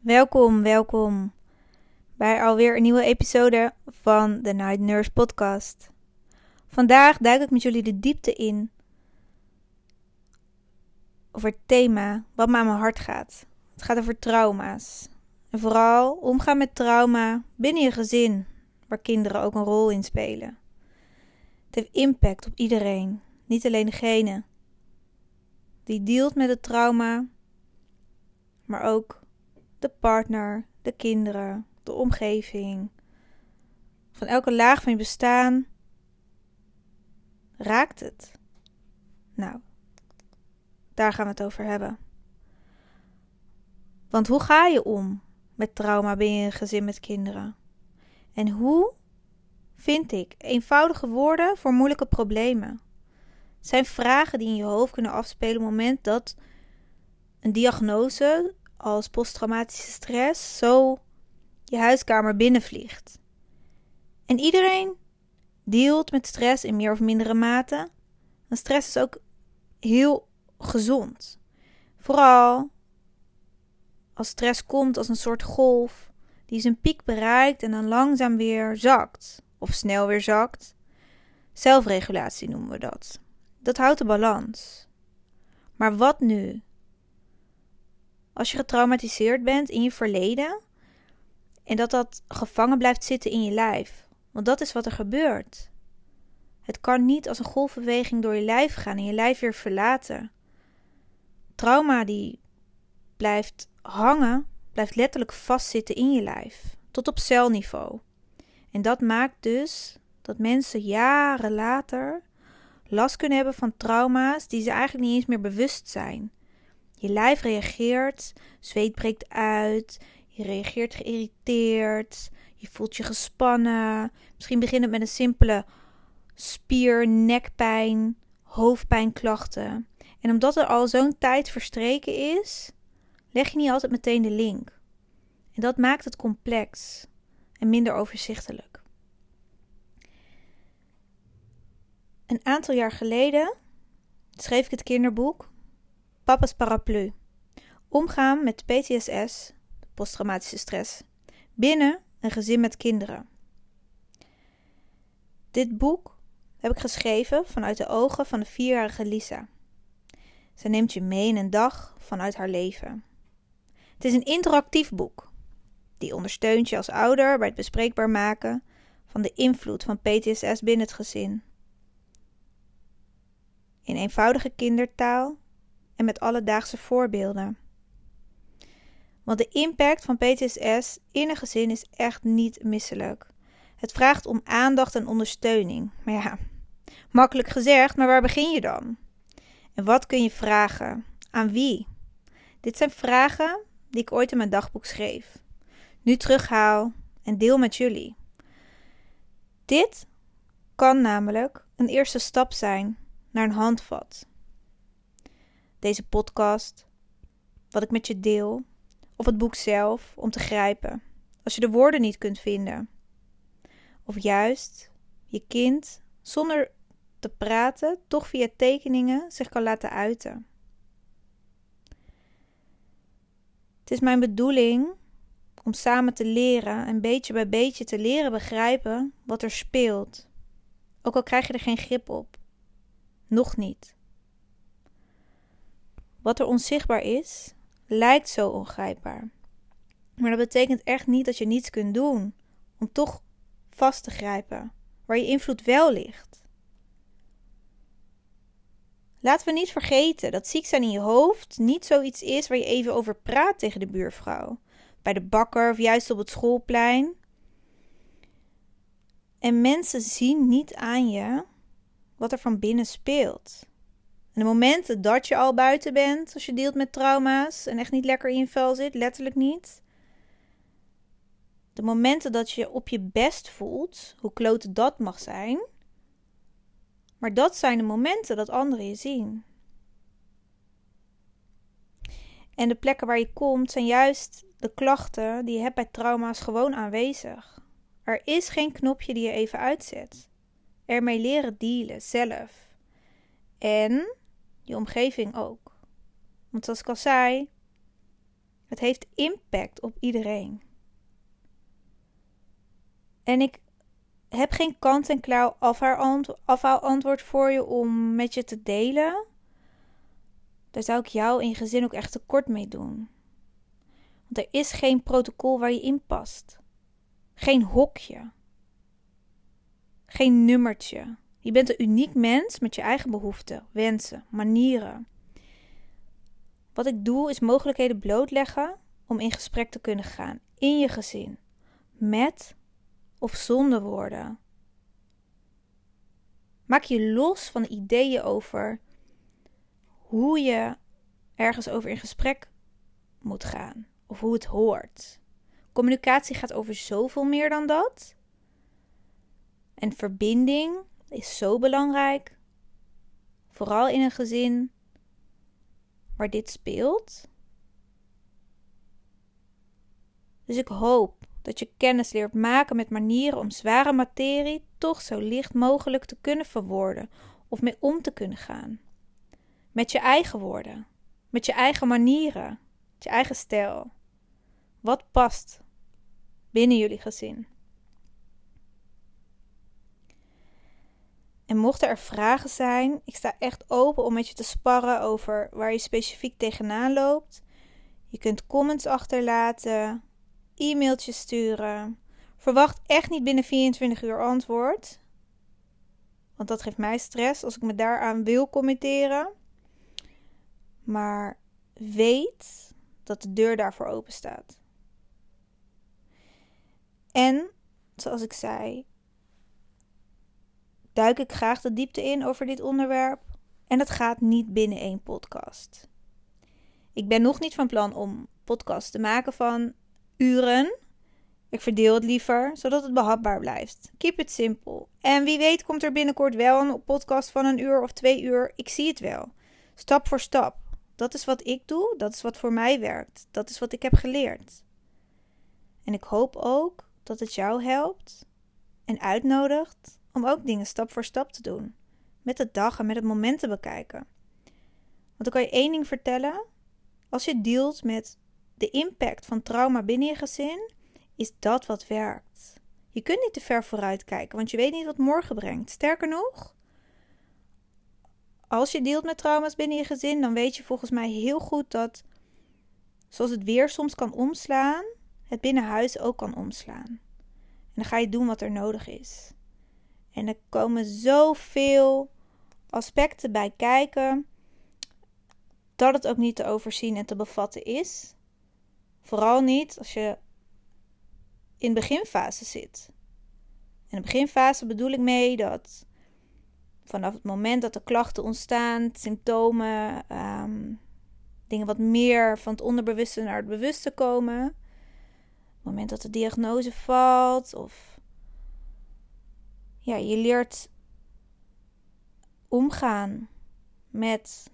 Welkom, welkom bij alweer een nieuwe episode van de Night Nurse Podcast. Vandaag duik ik met jullie de diepte in over het thema wat me aan mijn hart gaat. Het gaat over trauma's. En vooral omgaan met trauma binnen je gezin, waar kinderen ook een rol in spelen. Het heeft impact op iedereen, niet alleen degene die dealt met het trauma, maar ook de partner, de kinderen, de omgeving. Van elke laag van je bestaan raakt het. Nou, daar gaan we het over hebben. Want hoe ga je om met trauma binnen een gezin met kinderen? En hoe vind ik eenvoudige woorden voor moeilijke problemen? Het zijn vragen die in je hoofd kunnen afspelen op het moment dat een diagnose als posttraumatische stress zo je huiskamer binnenvliegt. En iedereen dealt met stress in meer of mindere mate. En stress is ook heel gezond. Vooral als stress komt als een soort golf die zijn piek bereikt en dan langzaam weer zakt. Of snel weer zakt. Zelfregulatie noemen we dat. Dat houdt de balans. Maar wat nu? Als je getraumatiseerd bent in je verleden en dat dat gevangen blijft zitten in je lijf. Want dat is wat er gebeurt. Het kan niet als een golfbeweging door je lijf gaan en je lijf weer verlaten. Trauma die blijft hangen, blijft letterlijk vastzitten in je lijf, tot op celniveau. En dat maakt dus dat mensen jaren later last kunnen hebben van trauma's die ze eigenlijk niet eens meer bewust zijn. Je lijf reageert, zweet breekt uit, je reageert geïrriteerd, je voelt je gespannen. Misschien begint het met een simpele spier, nekpijn, hoofdpijnklachten. En omdat er al zo'n tijd verstreken is, leg je niet altijd meteen de link. En dat maakt het complex en minder overzichtelijk. Een aantal jaar geleden schreef ik het kinderboek Papa's Paraplu. Omgaan met PTSS, posttraumatische stress, binnen een gezin met kinderen. Dit boek heb ik geschreven vanuit de ogen van de vierjarige Lisa. Zij neemt je mee in een dag vanuit haar leven. Het is een interactief boek. Die ondersteunt je als ouder bij het bespreekbaar maken van de invloed van PTSS binnen het gezin. In eenvoudige kindertaal en met alledaagse voorbeelden. Want de impact van PTSS in een gezin is echt niet misselijk. Het vraagt om aandacht en ondersteuning. Maar ja, makkelijk gezegd, maar waar begin je dan? En wat kun je vragen? Aan wie? Dit zijn vragen die ik ooit in mijn dagboek schreef. Nu terughaal en deel met jullie. Dit kan namelijk een eerste stap zijn naar een handvat. Deze podcast, wat ik met je deel, of het boek zelf om te grijpen, als je de woorden niet kunt vinden. Of juist je kind zonder te praten toch via tekeningen zich kan laten uiten. Het is mijn bedoeling om samen te leren en beetje bij beetje te leren begrijpen wat er speelt. Ook al krijg je er geen grip op. Nog niet. Wat er onzichtbaar is, lijkt zo ongrijpbaar. Maar dat betekent echt niet dat je niets kunt doen om toch vast te grijpen waar je invloed wel ligt. Laten we niet vergeten dat ziek zijn in je hoofd niet zoiets is waar je even over praat tegen de buurvrouw, bij de bakker of juist op het schoolplein. En mensen zien niet aan je wat er van binnen speelt. En de momenten dat je al buiten bent, als je deelt met trauma's en echt niet lekker in je vel zit, letterlijk niet. De momenten dat je op je best voelt, hoe klote dat mag zijn. Maar dat zijn de momenten dat anderen je zien. En de plekken waar je komt zijn juist de klachten die je hebt bij trauma's gewoon aanwezig. Er is geen knopje die je even uitzet. ermee leren dealen zelf. En je omgeving ook. Want zoals ik al zei, het heeft impact op iedereen. En ik heb geen kant-en-klaar afhaalantwoord voor je om met je te delen. Daar zou ik jou in je gezin ook echt tekort mee doen. Want er is geen protocol waar je in past. Geen hokje. Geen nummertje. Je bent een uniek mens met je eigen behoeften, wensen, manieren. Wat ik doe is mogelijkheden blootleggen om in gesprek te kunnen gaan in je gezin, met of zonder woorden. Maak je los van ideeën over hoe je ergens over in gesprek moet gaan of hoe het hoort. Communicatie gaat over zoveel meer dan dat. En verbinding is zo belangrijk. Vooral in een gezin waar dit speelt. Dus ik hoop dat je kennis leert maken met manieren om zware materie toch zo licht mogelijk te kunnen verwoorden of mee om te kunnen gaan. Met je eigen woorden, met je eigen manieren, met je eigen stijl. Wat past binnen jullie gezin? En mochten er vragen zijn, ik sta echt open om met je te sparren over waar je specifiek tegenaan loopt. Je kunt comments achterlaten, e-mailtjes sturen. Verwacht echt niet binnen 24 uur antwoord. Want dat geeft mij stress als ik me daaraan wil committeren. Maar weet dat de deur daarvoor open staat. En, zoals ik zei, duik ik graag de diepte in over dit onderwerp. En dat gaat niet binnen één podcast. Ik ben nog niet van plan om podcasts te maken van uren. Ik verdeel het liever, zodat het behapbaar blijft. Keep it simple. En wie weet komt er binnenkort wel een podcast van een uur of twee uur. Ik zie het wel. Stap voor stap. Dat is wat ik doe. Dat is wat voor mij werkt. Dat is wat ik heb geleerd. En ik hoop ook dat het jou helpt en uitnodigt om ook dingen stap voor stap te doen. Met de dag en met het moment te bekijken. Want dan kan je één ding vertellen. Als je dealt met de impact van trauma binnen je gezin, is dat wat werkt. Je kunt niet te ver vooruit kijken, want je weet niet wat morgen brengt. Sterker nog, als je deelt met trauma's binnen je gezin, dan weet je volgens mij heel goed dat, zoals het weer soms kan omslaan, het binnen huis ook kan omslaan. En dan ga je doen wat er nodig is. En er komen zoveel aspecten bij kijken dat het ook niet te overzien en te bevatten is. Vooral niet als je in beginfase zit. In de beginfase bedoel ik mee dat vanaf het moment dat de klachten ontstaan, symptomen, ehm, dingen wat meer van het onderbewuste naar het bewuste komen. het moment dat de diagnose valt of ja, je leert omgaan met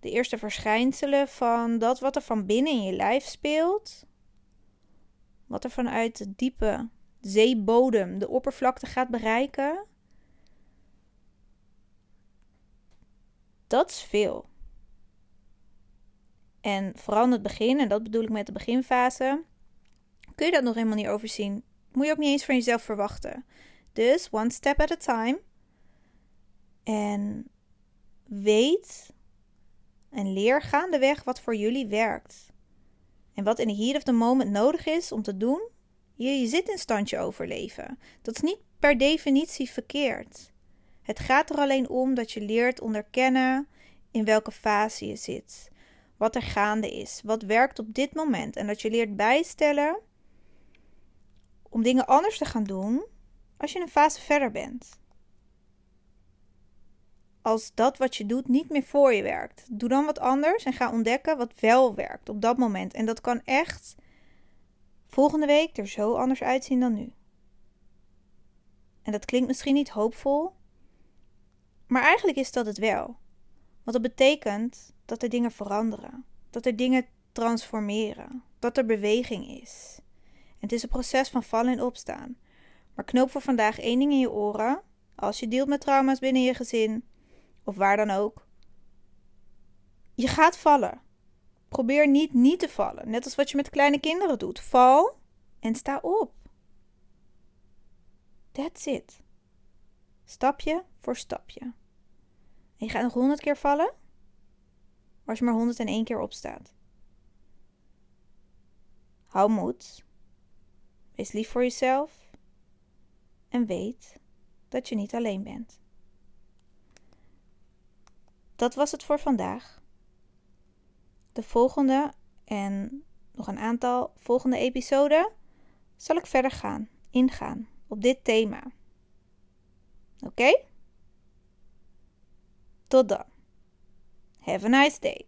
de eerste verschijnselen van dat wat er van binnen in je lijf speelt. Wat er vanuit de diepe zeebodem de oppervlakte gaat bereiken. Dat is veel. En vooral in het begin, en dat bedoel ik met de beginfase, kun je dat nog helemaal niet overzien. Moet je ook niet eens van jezelf verwachten. Dus one step at a time. En weet en leer gaandeweg wat voor jullie werkt. En wat in de heat of the moment nodig is om te doen. Je, je zit in standje overleven. Dat is niet per definitie verkeerd. Het gaat er alleen om dat je leert onderkennen in welke fase je zit. Wat er gaande is. Wat werkt op dit moment. En dat je leert bijstellen om dingen anders te gaan doen als je een fase verder bent als dat wat je doet niet meer voor je werkt. Doe dan wat anders en ga ontdekken wat wel werkt op dat moment. En dat kan echt volgende week er zo anders uitzien dan nu. En dat klinkt misschien niet hoopvol, maar eigenlijk is dat het wel. Want dat betekent dat er dingen veranderen, dat er dingen transformeren, dat er beweging is. En het is een proces van vallen en opstaan. Maar knoop voor vandaag één ding in je oren als je dealt met trauma's binnen je gezin of waar dan ook. Je gaat vallen. Probeer niet niet te vallen, net als wat je met kleine kinderen doet. Val en sta op. That's it. Stapje voor stapje. En je gaat nog honderd keer vallen als je maar 101 keer opstaat. Hou moed. Wees lief voor jezelf. En weet dat je niet alleen bent. Dat was het voor vandaag. De volgende en nog een aantal volgende episoden zal ik verder gaan, ingaan op dit thema. Oké? Tot dan. Have a nice day.